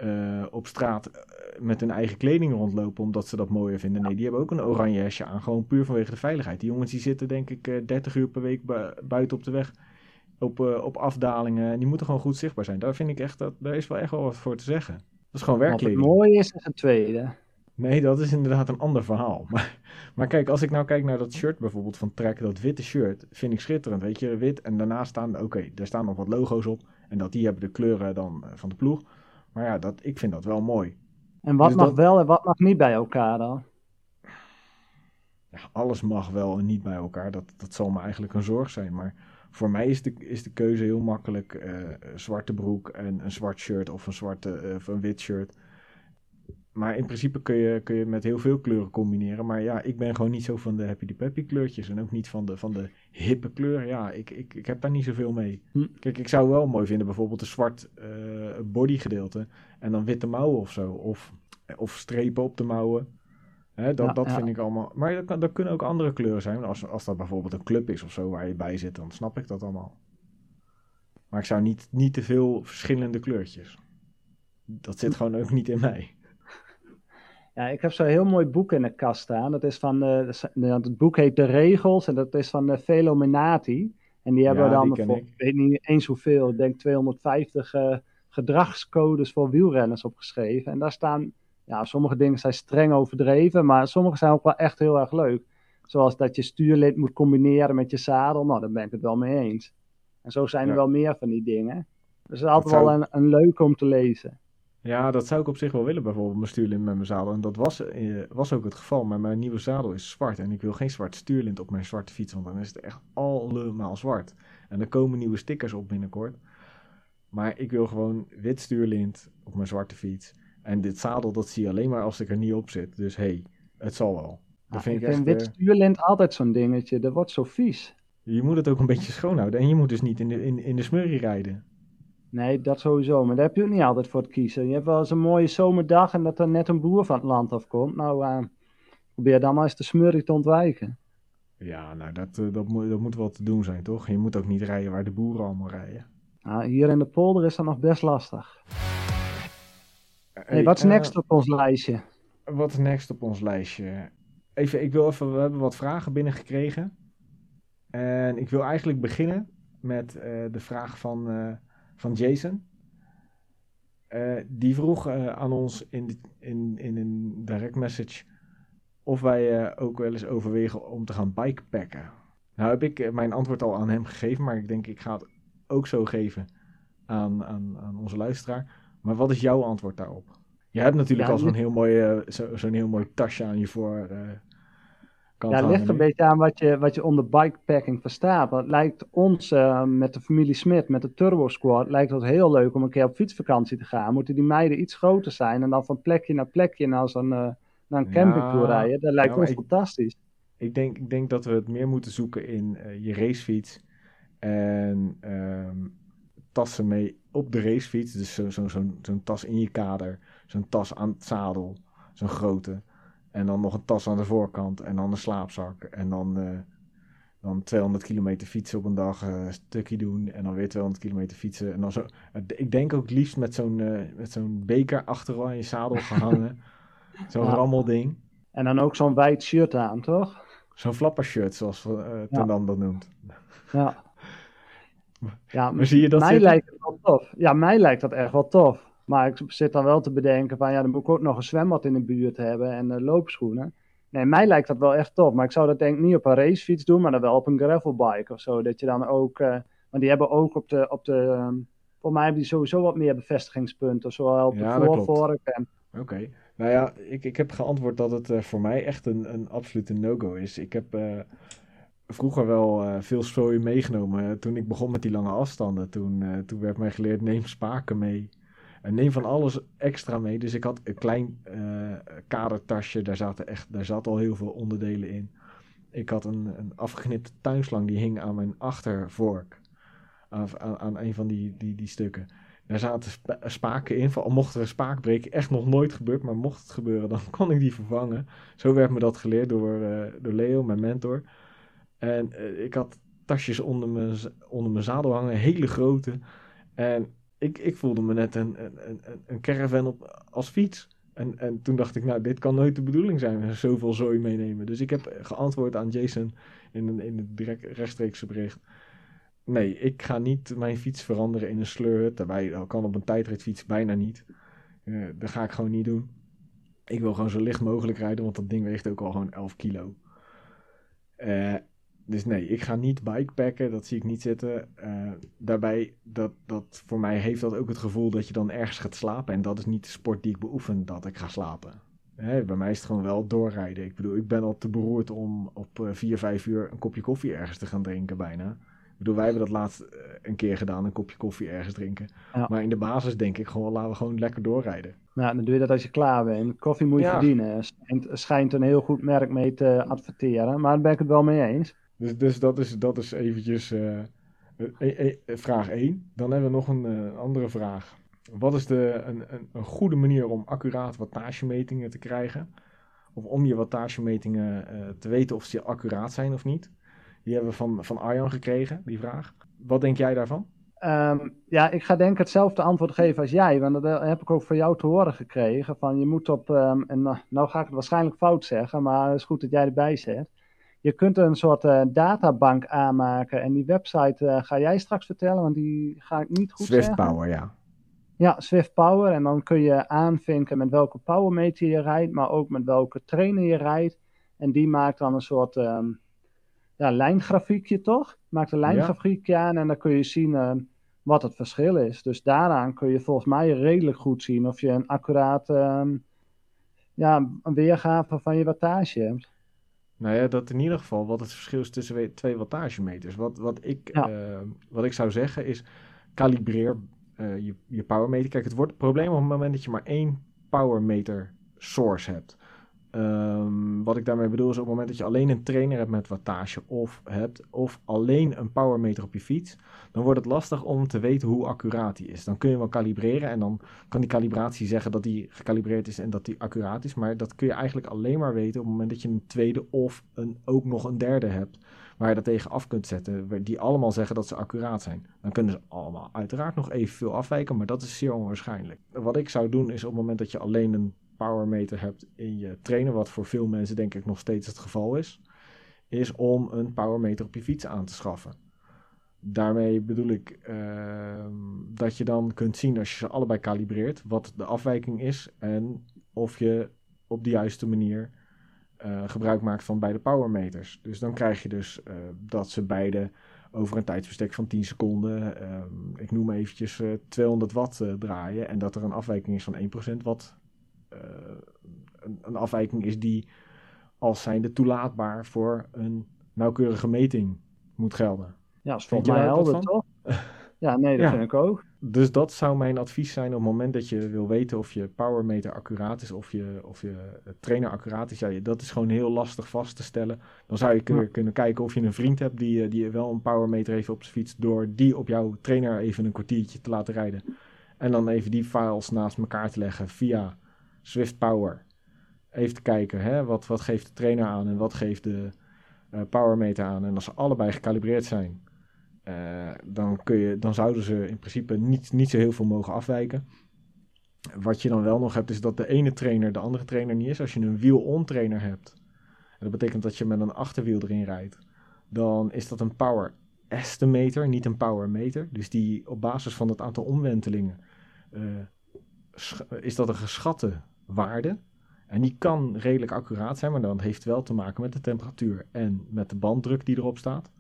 uh, op straat uh, met hun eigen kleding rondlopen omdat ze dat mooier vinden. Nee, die hebben ook een oranje hesje aan. Gewoon puur vanwege de veiligheid. Die jongens die zitten denk ik uh, 30 uur per week buiten op de weg. Op, op afdalingen. En die moeten gewoon goed zichtbaar zijn. Daar vind ik echt dat, daar is wel echt wel wat voor te zeggen. Dat is gewoon werkkleding. Wat mooi is, is het tweede. Nee, dat is inderdaad een ander verhaal. Maar, maar kijk, als ik nou kijk naar dat shirt bijvoorbeeld van Trek, dat witte shirt, vind ik schitterend. Weet je, wit en daarnaast staan, oké, daar staan nog wat logo's op. En dat die hebben de kleuren dan eh, van de ploeg. Maar ja, dat, ik vind dat wel mooi. En wat dus mag wel en wat mag niet bij elkaar dan? Ja, alles mag wel en niet bij elkaar. Dat, dat zal me eigenlijk een zorg zijn. Maar voor mij is de, is de keuze heel makkelijk. Uh, zwarte broek en een zwart shirt of een, zwarte, uh, of een wit shirt maar in principe kun je, kun je met heel veel kleuren combineren. Maar ja, ik ben gewoon niet zo van de happy peppy kleurtjes. En ook niet van de, van de hippe kleuren. Ja, ik, ik, ik heb daar niet zoveel mee. Hm. Kijk, ik zou wel mooi vinden bijvoorbeeld een zwart uh, bodygedeelte. En dan witte mouwen of zo. Of, of strepen op de mouwen. Dat dat vind ik allemaal. Maar dat, dat kunnen ook andere kleuren zijn. Als, als dat bijvoorbeeld een club is of zo waar je bij zit, dan snap ik dat allemaal. Maar ik zou niet, niet te veel verschillende kleurtjes. Dat zit gewoon ook niet in mij. Ja, ik heb zo'n heel mooi boek in de kast staan. Dat is van, uh, het boek heet De Regels en dat is van uh, Velominati. En die hebben dan, voor, ik. weet niet eens hoeveel, ik denk 250 uh, eh, gedragscodes voor wielrenners opgeschreven. En daar staan, ja, sommige dingen zijn streng overdreven, maar sommige zijn ook wel echt heel erg leuk. Zoals dat je stuurlid moet combineren met je zadel. Nou, daar ben ik het wel mee eens. En zo zijn er wel meer van die dingen. Dus het is altijd wel een, een leuk om te lezen. Ja, dat zou ik op zich wel willen, bijvoorbeeld mijn stuurlint met mijn zadel. En dat was, eh, was ook het geval, maar mijn nieuwe zadel is zwart. En ik wil geen zwart stuurlint op mijn zwarte fiets, want dan is het echt allemaal zwart. En er komen nieuwe stickers op binnenkort. Maar ik wil gewoon wit stuurlint op mijn zwarte fiets. En dit zadel, dat zie je alleen maar als ik er niet op zit. Dus hé, hey, het zal wel. Dat vind ik, echt, wit uh, stuurlint altijd zo'n dingetje. Dat wordt zo vies. Je moet het ook een beetje schoonhouden. En je moet dus niet in de, in, in de smurrie rijden. Nee, dat sowieso. Maar daar heb je ook niet altijd voor te kiezen. Je hebt wel eens een mooie zomerdag en dat er net een boer van het land afkomt. Nou, uh, probeer dan maar eens de smurrie te ontwijken. Ja, nou, dat, uh, dat, moet, dat moet wel te doen zijn, toch? Je moet ook niet rijden waar de boeren allemaal rijden. Nou, hier in de polder is dat nog best lastig. Hey, wat is uh, next op ons lijstje? Wat is next op ons lijstje? Even, ik wil even, we hebben wat vragen binnengekregen. En ik wil eigenlijk beginnen met de vraag van van Jason. Uh, die vroeg uh, aan ons in, in, in een direct message of wij uh, ook wel eens overwegen om te gaan bikepacken. Nou heb ik mijn antwoord al aan hem gegeven, maar ik denk ik ga het ook zo geven aan, aan, aan onze luisteraar. Maar wat is jouw antwoord daarop? Je hebt natuurlijk ja, al zo'n heel, mooi, zo, zo'n heel mooi tasje aan je voor, ja, het ligt een beetje aan wat je, wat je onder bikepacking verstaat. Want het lijkt ons uh, met de familie Smit, met de Turbo Squad, lijkt het heel leuk om een keer op fietsvakantie te gaan. Moeten die meiden iets groter zijn en dan van plekje naar plekje naar, zo'n, uh, naar een campingtour ja, rijden. Dat lijkt ons fantastisch. Ik denk, ik denk dat we het meer moeten zoeken in je racefiets en um, tassen mee op de racefiets. Dus zo'n zo, zo, zo tas in je kader, zo'n tas aan het zadel, zo'n grote. En dan nog een tas aan de voorkant en dan een slaapzak. En dan, uh, dan 200 kilometer fietsen op een dag, uh, stukje doen. En dan weer 200 kilometer fietsen. En dan zo, ik denk ook liefst met zo'n uh, met zo'n beker achteraan je zadel gehangen. Zo'n Ja. rammelding. En dan ook zo'n wijd shirt aan, toch? Zo'n flappershirt, zoals uh, Ten Dam dat noemt. Ja. Ja, Maar zie je dat mij zitten? lijkt het wel tof. Ja, mij lijkt dat echt wel tof. Maar ik zit dan wel te bedenken van ja, dan moet ik ook nog een zwembad in de buurt hebben en eh, loopschoenen. Nee, mij lijkt dat wel echt tof. Maar ik zou dat denk ik niet op een racefiets doen, maar dan wel op een gravelbike of zo. Dat je dan ook, eh want die hebben ook op de, op de ehm, voor mij hebben die sowieso wat meer bevestigingspunten. Zowel op Ja, de voorvork en Oké. Nou ja, ik, ik heb geantwoord dat het eh, voor mij echt een, een absolute no-go is. Ik heb vroeger wel eh, veel zooi meegenomen. Toen ik begon met die lange afstanden, toen, eh, toen werd mij geleerd neem spaken mee. En neem van alles extra mee. Dus ik had een klein eh, kadertasje, daar, zaten echt, daar zat al heel veel onderdelen in. Ik had een, een afgeknipte tuinslang, die hing aan mijn achtervork. Aan, aan, een van die, die, die stukken. Daar zaten spa- spaken in. Al mocht er een spaak breken, echt nog nooit gebeurd, maar mocht het gebeuren, dan kon ik die vervangen. Zo werd me dat geleerd door, door Leo, mijn mentor. En eh, ik had tasjes onder mijn, onder mijn zadel hangen, hele grote. En ik, ik voelde me net een, een, een, een caravan op, als fiets. En, en toen dacht ik, nou, dit kan nooit de bedoeling zijn, zoveel zooi meenemen. Dus ik heb geantwoord aan Jason in, in het direct rechtstreekse bericht. Nee, ik ga niet mijn fiets veranderen in een sleurhut. Daarbij kan op een tijdritfiets bijna niet. Eh, dat ga ik gewoon niet doen. Ik wil gewoon zo licht mogelijk rijden, want dat ding weegt ook al gewoon 11 kilo. Eh, dus nee, ik ga niet bikepacken, dat zie ik niet zitten. Eh, daarbij, dat, dat, voor mij heeft dat ook het gevoel dat je dan ergens gaat slapen. En dat is niet de sport die ik beoefen, dat ik ga slapen. Hè, bij mij is het gewoon wel doorrijden. Ik bedoel, ik ben al te beroerd om op eh, 4, 5 uur een kopje koffie ergens te gaan drinken bijna. Ik bedoel, wij hebben dat laatst eh, een keer gedaan, een kopje koffie ergens drinken. Ja. Maar in de basis denk ik gewoon, laten we gewoon lekker doorrijden. nou, dan doe je dat als je klaar bent. Koffie moet je Ja. verdienen. Schijnt, schijnt een heel goed merk mee te adverteren, maar daar ben ik het wel mee eens. Dus, dus dat, is, dat is eventjes eh, eh, eh, vraag 1. Dan hebben we nog een andere vraag. Wat is de, een, een, een goede manier om accuraat wattagemetingen te krijgen? Of om je wattagemetingen eh, te weten of ze accuraat zijn of niet? Die hebben we van, van Arjan gekregen, die vraag. Wat denk jij daarvan? Ehm, ja, ik ga denk ik hetzelfde antwoord geven als jij, want dat heb ik ook van jou te horen gekregen. Van je moet op, ehm, en nou, ga ik het waarschijnlijk fout zeggen, maar het is goed dat jij erbij zet. Je kunt een soort eh, databank aanmaken en die website eh, ga jij straks vertellen, want die ga ik niet goed Swift zeggen. Power, ja. Ja, Swift Power. En dan kun je aanvinken met welke powermeter je rijdt, maar ook met welke trainer je rijdt. En die maakt dan een soort ehm, ja, lijngrafiekje, toch? Maakt een lijngrafiekje aan en dan kun je zien ehm, wat het verschil is. Dus daaraan kun je volgens mij redelijk goed zien of je een accuraat ehm, ja, weergave van je wattage hebt. Nou ja, dat in ieder geval wat het verschil is tussen we- twee wattagemeters. Wat, wat, ik, Ja. eh, wat ik zou zeggen is, kalibreer eh, je, je powermeter. Kijk, het wordt het probleem op het moment dat je maar één powermeter source hebt. Ehm, wat ik daarmee bedoel is op het moment dat je alleen een trainer hebt met wattage of hebt, of alleen een powermeter op je fiets, dan wordt het lastig om te weten hoe accuraat die is. Dan kun je wel kalibreren en dan kan die kalibratie zeggen dat die gekalibreerd is en dat die accuraat is. Maar dat kun je eigenlijk alleen maar weten op het moment dat je een tweede of een, ook nog een derde hebt. Waar je dat tegen af kunt zetten. Die allemaal zeggen dat ze accuraat zijn. Dan kunnen ze allemaal uiteraard nog evenveel afwijken. Maar dat is zeer onwaarschijnlijk. Wat ik zou doen is op het moment dat je alleen een powermeter hebt in je trainer. Wat voor veel mensen denk ik nog steeds het geval is. Is om een powermeter op je fiets aan te schaffen. Daarmee bedoel ik ehm, dat je dan kunt zien als je ze allebei kalibreert. Wat de afwijking is. En of je op de juiste manier eh, gebruik maakt van beide powermeters. Dus dan krijg je dus eh, dat ze beide over een tijdsbestek van 10 seconden, ehm, ik noem eventjes eh, 200 watt eh, draaien. En dat er een afwijking is van 1% wat eh, een, een afwijking is die als zijnde toelaatbaar voor een nauwkeurige meting moet gelden. Ja, dat is volgens mij helder, toch? Ja, nee, dat Ja. vind ik ook. Dus dat zou mijn advies zijn op het moment dat je wil weten of je powermeter accuraat is of je, of je trainer accuraat is. Ja, dat is gewoon heel lastig vast te stellen. Dan zou je Ja. kunnen kijken of je een vriend hebt die, eh, die wel een powermeter heeft op zijn fiets. Door die op jouw trainer even een kwartiertje te laten rijden. En dan even die files naast elkaar te leggen via Swift Power. Even kijken, hè, wat, wat geeft de trainer aan en wat geeft de eh, powermeter aan. En als ze allebei gekalibreerd zijn, eh, dan, kun je, dan zouden ze in principe niet, niet zo heel veel mogen afwijken. wat je dan wel nog hebt, is dat de ene trainer de andere trainer niet is. Als je een wiel-on trainer hebt, en dat betekent dat je met een achterwiel erin rijdt, dan is dat een power estimator, niet een power meter. Dus die op basis van het aantal omwentelingen uh, is dat een geschatte waarde. En die kan redelijk accuraat zijn, maar dan heeft wel te maken met de temperatuur en met de banddruk die erop staat.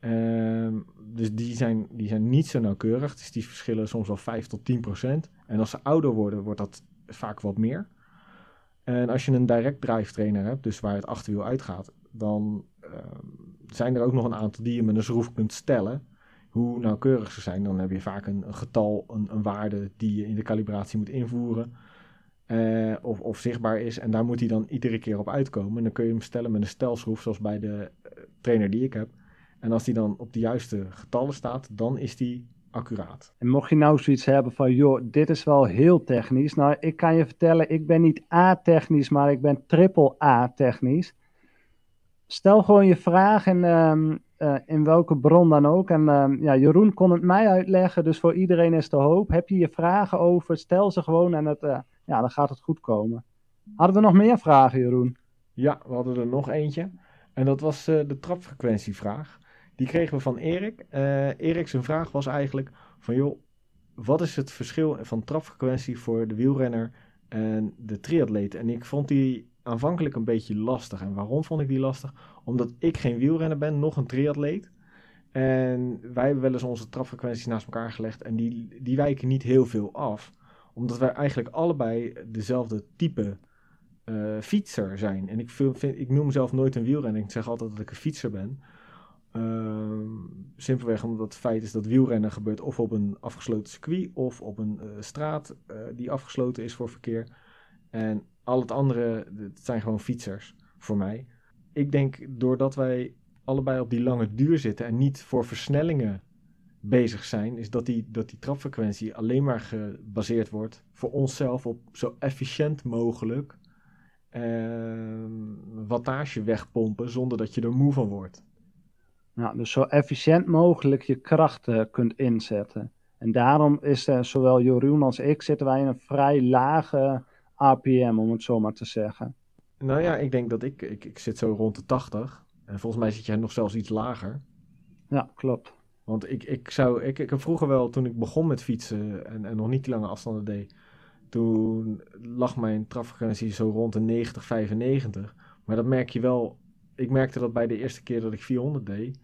Uh, dus die zijn, die zijn niet zo nauwkeurig. Dus die verschillen soms wel 5 tot 10 procent. En als ze ouder worden, wordt dat vaak wat meer. En als je een direct drive trainer hebt, dus waar het achterwiel uitgaat, dan uh, zijn er ook nog een aantal die je met een schroef kunt stellen. Hoe nauwkeurig ze zijn, dan heb je vaak een, een getal, een, een, waarde die je in de calibratie moet invoeren. Uh, of, of, zichtbaar is. En daar moet hij dan iedere keer op uitkomen. En dan kun je hem stellen met een stelschroef, zoals bij de uh, trainer die ik heb. En als die dan op de juiste getallen staat, dan is die accuraat. En mocht je nou zoiets hebben van, joh, dit is wel heel technisch. Nou, ik kan je vertellen, ik ben niet A-technisch, maar ik ben triple A-technisch. Stel gewoon je vraag in, um, uh, in welke bron dan ook. En um, ja, Jeroen kon het mij uitleggen, dus voor iedereen is de hoop. Heb je je vragen over, stel ze gewoon en het, ja, dan gaat het goed komen. Hadden we nog meer vragen, Jeroen? Ja, we hadden er nog eentje. En dat was uh, de trapfrequentievraag. Die kregen we van Erik. Uh, Erik zijn vraag was eigenlijk van joh, wat is het verschil van trapfrequentie voor de wielrenner en de triatleet? En ik vond die aanvankelijk een beetje lastig. En waarom vond ik die lastig? Omdat ik geen wielrenner ben, nog een triatleet. En wij hebben wel eens onze trapfrequenties naast elkaar gelegd en die, die wijken niet heel veel af. Omdat wij eigenlijk allebei dezelfde type uh, fietser zijn. En ik, vind, ik noem mezelf nooit een wielrenner. Ik zeg altijd dat ik een fietser ben. Uh, simpelweg omdat het feit is dat wielrennen gebeurt of op een afgesloten circuit of op een uh, straat uh, die afgesloten is voor verkeer. En al het andere, zijn gewoon fietsers voor mij. Ik denk doordat wij allebei op die lange duur zitten en niet voor versnellingen bezig zijn, is dat die, dat die trapfrequentie alleen maar gebaseerd wordt voor onszelf op zo efficiënt mogelijk wattage wegpompen zonder dat je er moe van wordt. Ja, dus zo efficiënt mogelijk je krachten kunt inzetten. En daarom is uh, zowel Jeroen als ik zitten wij in een vrij lage APM, om het zo maar te zeggen. Nou ja, ik denk dat ik, ik, ik zit zo rond de 80. En volgens mij zit jij nog zelfs iets lager. Ja, klopt. Want ik, ik zou, ik, ik heb vroeger wel, toen ik begon met fietsen en, en nog niet die lange afstanden deed, toen lag mijn trapfrequentie zo rond de 90, 95. Maar dat merk je wel ik merkte dat bij de eerste keer dat ik 400 deed.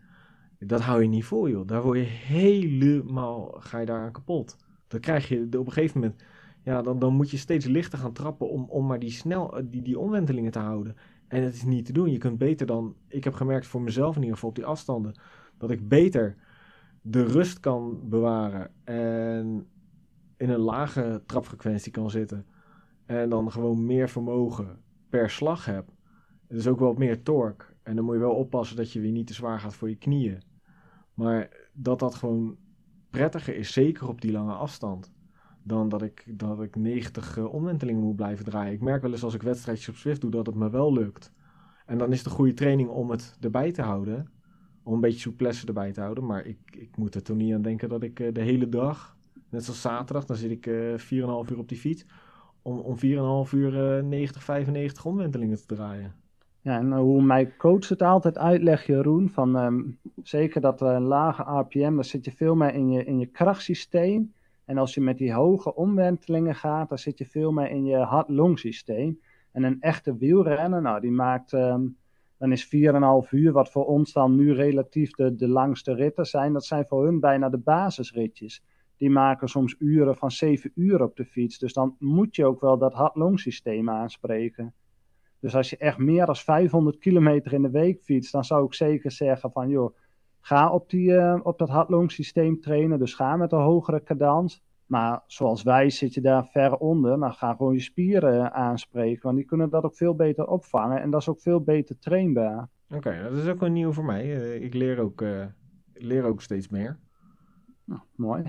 Dat hou je niet vol, joh. Daar word je helemaal, ga je daar aan kapot. Dan krijg je op een gegeven moment, ja, dan, dan moet je steeds lichter gaan trappen om, om maar die, snel, die, die omwentelingen te houden. En het is niet te doen. Je kunt beter dan, ik heb gemerkt voor mezelf in ieder geval op die afstanden, dat ik beter de rust kan bewaren en in een lage trapfrequentie kan zitten. En dan gewoon meer vermogen per slag heb. Dus ook wel meer torque. En dan moet je wel oppassen dat je weer niet te zwaar gaat voor je knieën. Maar dat dat gewoon prettiger is, zeker op die lange afstand. Dan dat ik, dat ik 90 uh, omwentelingen moet blijven draaien. Ik merk wel eens als ik wedstrijdjes op Swift doe dat het me wel lukt. En dan is het een goede training om het erbij te houden. Om een beetje souplesse erbij te houden. Maar ik, ik moet er toch niet aan denken dat ik uh, de hele dag, net zoals zaterdag, dan zit ik uh, 4,5 uur op die fiets. Om, om 4,5 uur 90, 95 omwentelingen te draaien. Ja, en hoe mijn coach het altijd uitlegt, Jeroen, van um, zeker dat uh, lage APM, dan zit je veel meer in je, in je krachtsysteem. En als je met die hoge omwentelingen gaat, dan zit je veel meer in je hart-long systeem. En een echte wielrenner, nou, die maakt, um, dan is 4,5 uur, wat voor ons dan nu relatief de, de langste ritten zijn, dat zijn voor hun bijna de basisritjes. Die maken soms uren van 7 uur op de fiets. Dus dan moet je ook wel dat hart-long systeem aanspreken. Dus als je echt meer dan 500 kilometer in de week fietst, dan zou ik zeker zeggen van joh, ga op, die, uh, op dat hardlong systeem trainen. Dus ga met een hogere cadans. Maar zoals wij zit je daar ver onder. Dan ga gewoon je spieren aanspreken. Want die kunnen dat ook veel beter opvangen. En dat is ook veel beter trainbaar. Oké, okay, dat is ook wel nieuw voor mij. Uh, ik leer ook, uh, leer ook steeds meer. Nou, mooi.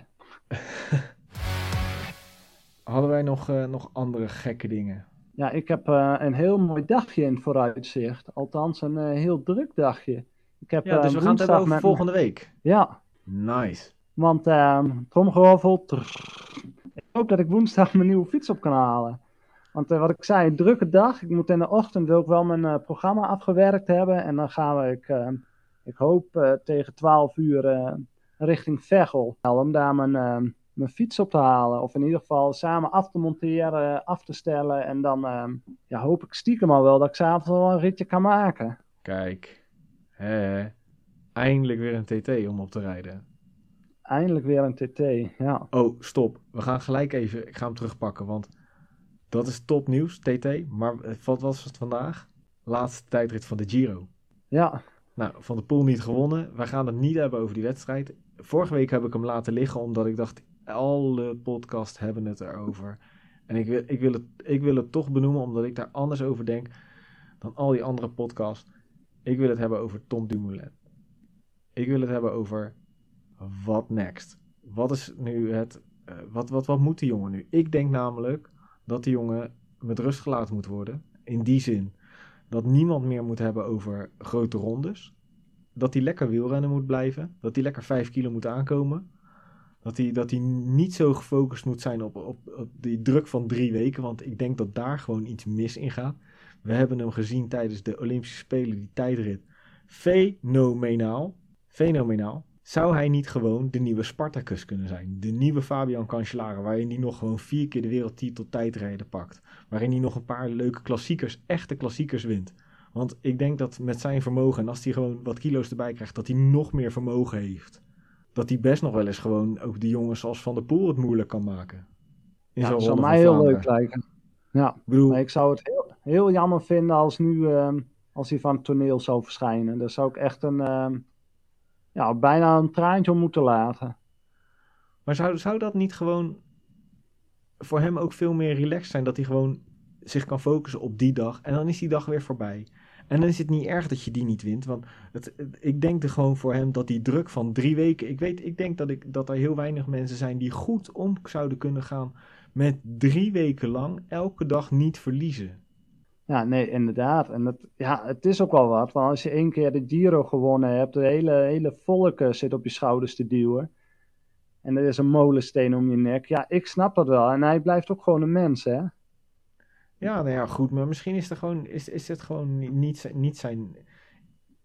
Hadden wij nog, nog andere gekke dingen? Ja, ik heb uh, een heel mooi dagje in vooruitzicht. Althans, een uh, heel druk dagje. Ik heb, ja, dus we gaan het hebben over volgende week. Ja. Nice. Want uh, tromgeroffel. hoop dat ik woensdag mijn nieuwe fiets op kan halen. Want wat ik zei, drukke dag. Ik moet in de ochtend wil ik wel mijn programma afgewerkt hebben. En dan gaan we, ik, ik hoop tegen 12 uur richting Veghel. Om daar mijn, mijn fiets op te halen. Of in ieder geval samen af te monteren, af te stellen. En dan ja, hoop ik stiekem al wel dat ik s'avonds wel een ritje kan maken. Kijk, hè, eindelijk weer een TT om op te rijden. Eindelijk weer een TT, ja. Oh, stop. We gaan gelijk even, ik ga hem terugpakken, want dat is topnieuws, TT. Maar wat was het vandaag? Laatste tijdrit van de Giro. Ja. Nou, Van de Poel niet gewonnen. We gaan het niet hebben over die wedstrijd. Vorige week heb ik hem laten liggen, omdat ik dacht, alle podcasts hebben het erover. En ik wil, ik, wil het, ik wil het toch benoemen, omdat ik daar anders over denk dan al die andere podcasts. Ik wil het hebben over Tom Dumoulin. Ik wil het hebben over wat next. Wat is nu het. Uh, wat, wat, wat moet die jongen nu? Ik denk namelijk dat die jongen met rust gelaten moet worden. In die zin dat niemand meer moet hebben over grote rondes. Dat hij lekker wielrennen moet blijven. Dat hij lekker 5 kilo moet aankomen. Dat hij, dat hij niet zo gefocust moet zijn op, op, op die druk van drie weken. Want ik denk dat daar gewoon iets mis in gaat. We hebben hem gezien tijdens de Olympische Spelen, die tijdrit. Fenomenaal. Fenomenaal. Zou hij niet gewoon de nieuwe Spartacus kunnen zijn? De nieuwe Fabian Cancellara, waarin hij nog gewoon vier keer de wereldtitel tijdrijden pakt. Waarin hij nog een paar leuke klassiekers, echte klassiekers wint. Want ik denk dat met zijn vermogen, en als hij gewoon wat kilo's erbij krijgt, dat hij nog meer vermogen heeft. Dat hij best nog wel eens gewoon ook die jongens als Van der Poel het moeilijk kan maken. In ja, dat zou mij heel leuk lijken. Ja, ik, bedoel, ik zou het heel, heel jammer vinden als nu ehm, als hij van het toneel zou verschijnen. Daar zou ik echt een ehm, ja, bijna een traantje om moeten laten. Maar zou, zou dat niet gewoon voor hem ook veel meer relaxed zijn? Dat hij gewoon zich kan focussen op die dag en dan is die dag weer voorbij. En dan is het niet erg dat je die niet wint. Want het, ik denk er gewoon voor hem dat die druk van drie weken. Ik weet, ik denk dat, ik, dat er heel weinig mensen zijn die goed om zouden kunnen gaan met drie weken lang elke dag niet verliezen. Ja, nee, inderdaad. En het, ja, het is ook wel wat. Want als je één keer de Giro gewonnen hebt, de hele, hele volk zit op je schouders te duwen. En er is een molensteen om je nek. Ja, ik snap dat wel. En hij blijft ook gewoon een mens, hè? Ja, nou ja, goed. Maar misschien is, er gewoon, is, is het gewoon niet, niet zijn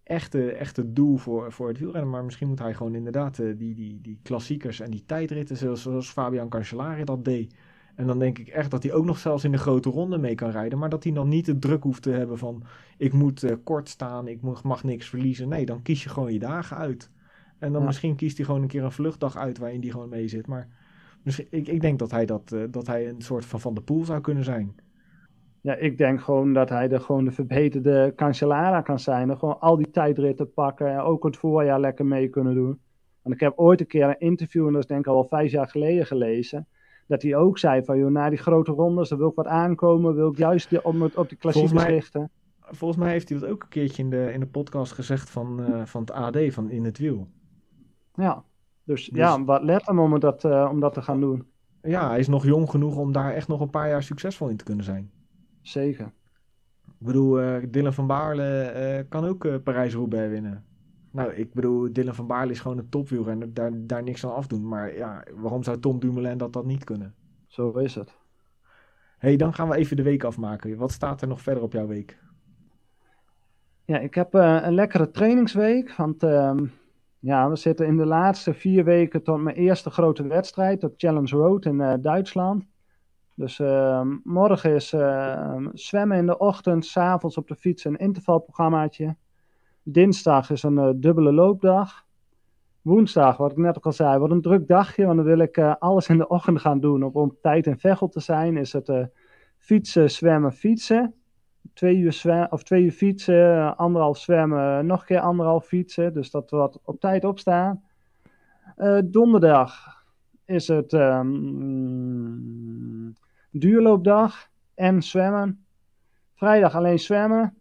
echte, echte doel voor, voor het wielrennen. Maar misschien moet hij gewoon inderdaad uh, die, die, die klassiekers en die tijdritten, zoals, zoals Fabian Cancellara dat deed en dan denk ik echt dat hij ook nog zelfs in de grote ronde mee kan rijden. Maar dat hij dan niet de druk hoeft te hebben van ik moet uh, kort staan, ik mag, mag, niks verliezen. Nee, dan kies je gewoon je dagen uit. En dan misschien kiest hij gewoon een keer een vluchtdag uit waarin hij gewoon mee zit. Maar misschien, ik, ik denk dat hij, dat, uh, dat hij een soort van Van de Poel zou kunnen zijn. Ja, ik denk gewoon dat hij de, gewoon de verbeterde Cancellara kan zijn. En gewoon al die tijdritten pakken en ook het voorjaar lekker mee kunnen doen. Want ik heb ooit een keer een interview, en dat is denk ik al wel vijf jaar geleden gelezen dat hij ook zei van, joh, na die grote rondes, dan wil ik wat aankomen, wil ik juist die, op, op die klassiekers richten. Volgens mij heeft hij dat ook een keertje in de, in de podcast gezegd van, uh, van het AD, van In het Wiel. Ja, dus, dus, ja, wat let hem om dat, uh, om dat te gaan doen. Ja, hij is nog jong genoeg om daar echt nog een paar jaar succesvol in te kunnen zijn. Zeker. Ik bedoel, uh, Dylan van Baarle kan ook Parijs-Roubaix winnen. Nou, ik bedoel, Dylan van Baarle is gewoon een topwielrenner. Daar, daar niks aan afdoen. Maar ja, waarom zou Tom Dumoulin dat dan niet kunnen? Zo is het. hey, dan gaan we even de week afmaken. Wat staat er nog verder op jouw week? Ja, ik heb uh, een lekkere trainingsweek. Want uh, ja, we zitten in de laatste vier weken tot mijn eerste grote wedstrijd. Op Challenge Road in uh, Duitsland. Dus ehm, morgen is ehm, zwemmen in de ochtend, s avonds op de fiets een intervalprogrammaatje. Dinsdag is een uh, dubbele loopdag. Woensdag, wat ik net ook al zei, wordt een druk dagje. Want dan wil ik uh, alles in de ochtend gaan doen. Om op tijd in Veghel te zijn, is het uh, fietsen, zwemmen, fietsen. Twee uur, zwem of twee uur fietsen, anderhalf zwemmen, nog een keer anderhalf fietsen. Dus dat wordt op tijd opstaan. donderdag is het um, duurloopdag en zwemmen. Vrijdag alleen zwemmen.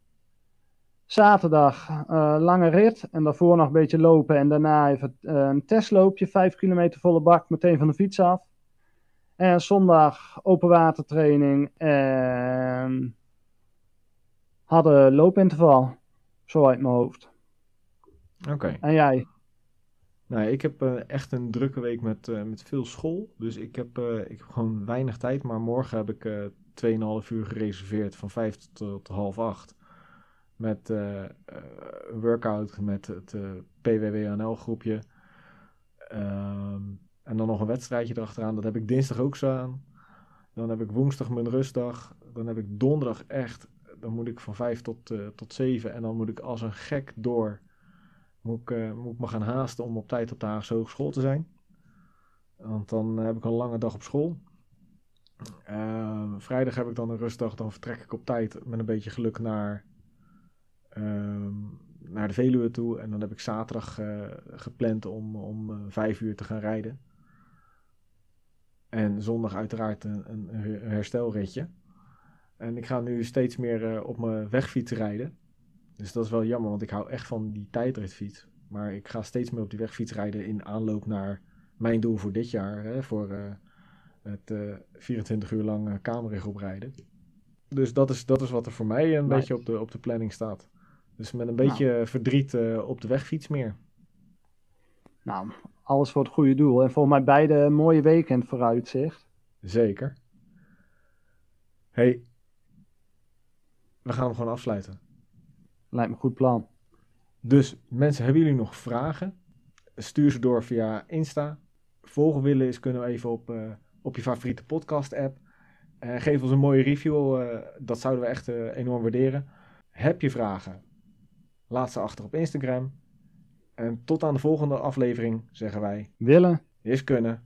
Zaterdag uh, lange rit en daarvoor nog een beetje lopen en daarna even uh, een testloopje, 5 kilometer volle bak, meteen van de fiets af. En zondag open watertraining en hadden loopinterval, zo uit mijn hoofd. Oké. En jij? Nou, ik heb eh, echt een drukke week met, eh, met veel school. Dus ik heb, eh, ik heb gewoon weinig tijd. Maar morgen heb ik eh 2,5 uur gereserveerd van 5 tot, tot half 8. Met eh, eh, een workout met het eh PWWNL groepje. Ehm, en dan nog een wedstrijdje erachteraan. Dat heb ik dinsdag ook staan. Dan heb ik woensdag mijn rustdag. Dan heb ik donderdag echt. Dan moet ik van 5 tot, eh, tot 7. En dan moet ik als een gek door. Moet ik, eh, moet ik me gaan haasten om op tijd op de Haagse Hogeschool te zijn. Want dan heb ik een lange dag op school. Ehm, vrijdag heb ik dan een rustdag. Dan vertrek ik op tijd met een beetje geluk naar, ehm, naar de Veluwe toe. En dan heb ik zaterdag eh, gepland om, om eh, vijf uur te gaan rijden. En zondag uiteraard een, een her- herstelritje. En ik ga nu steeds meer eh, op mijn wegfiets rijden. Dus dat is wel jammer, want ik hou echt van die tijdritfiets. Maar ik ga steeds meer op die wegfiets rijden in aanloop naar mijn doel voor dit jaar. Hè, voor het eh, 24 uur lang uh, kamerrig oprijden. Dus dat is, dat is wat er voor mij een Nice. beetje op de, op de planning staat. Dus met een beetje verdriet eh, op de wegfiets meer. Nou, alles voor het goede doel. En volgens mij beide een mooie weekend vooruitzicht. Zeker. hey, we gaan hem gewoon afsluiten. Lijkt me een goed plan. Dus mensen, hebben jullie nog vragen? Stuur ze door via Insta. Volgen willen is kunnen we even op, eh, op je favoriete podcast app. Eh, geef ons een mooie review. dat zouden we echt enorm waarderen. Heb je vragen? Laat ze achter op Instagram. En tot aan de volgende aflevering zeggen wij: Willen? is kunnen.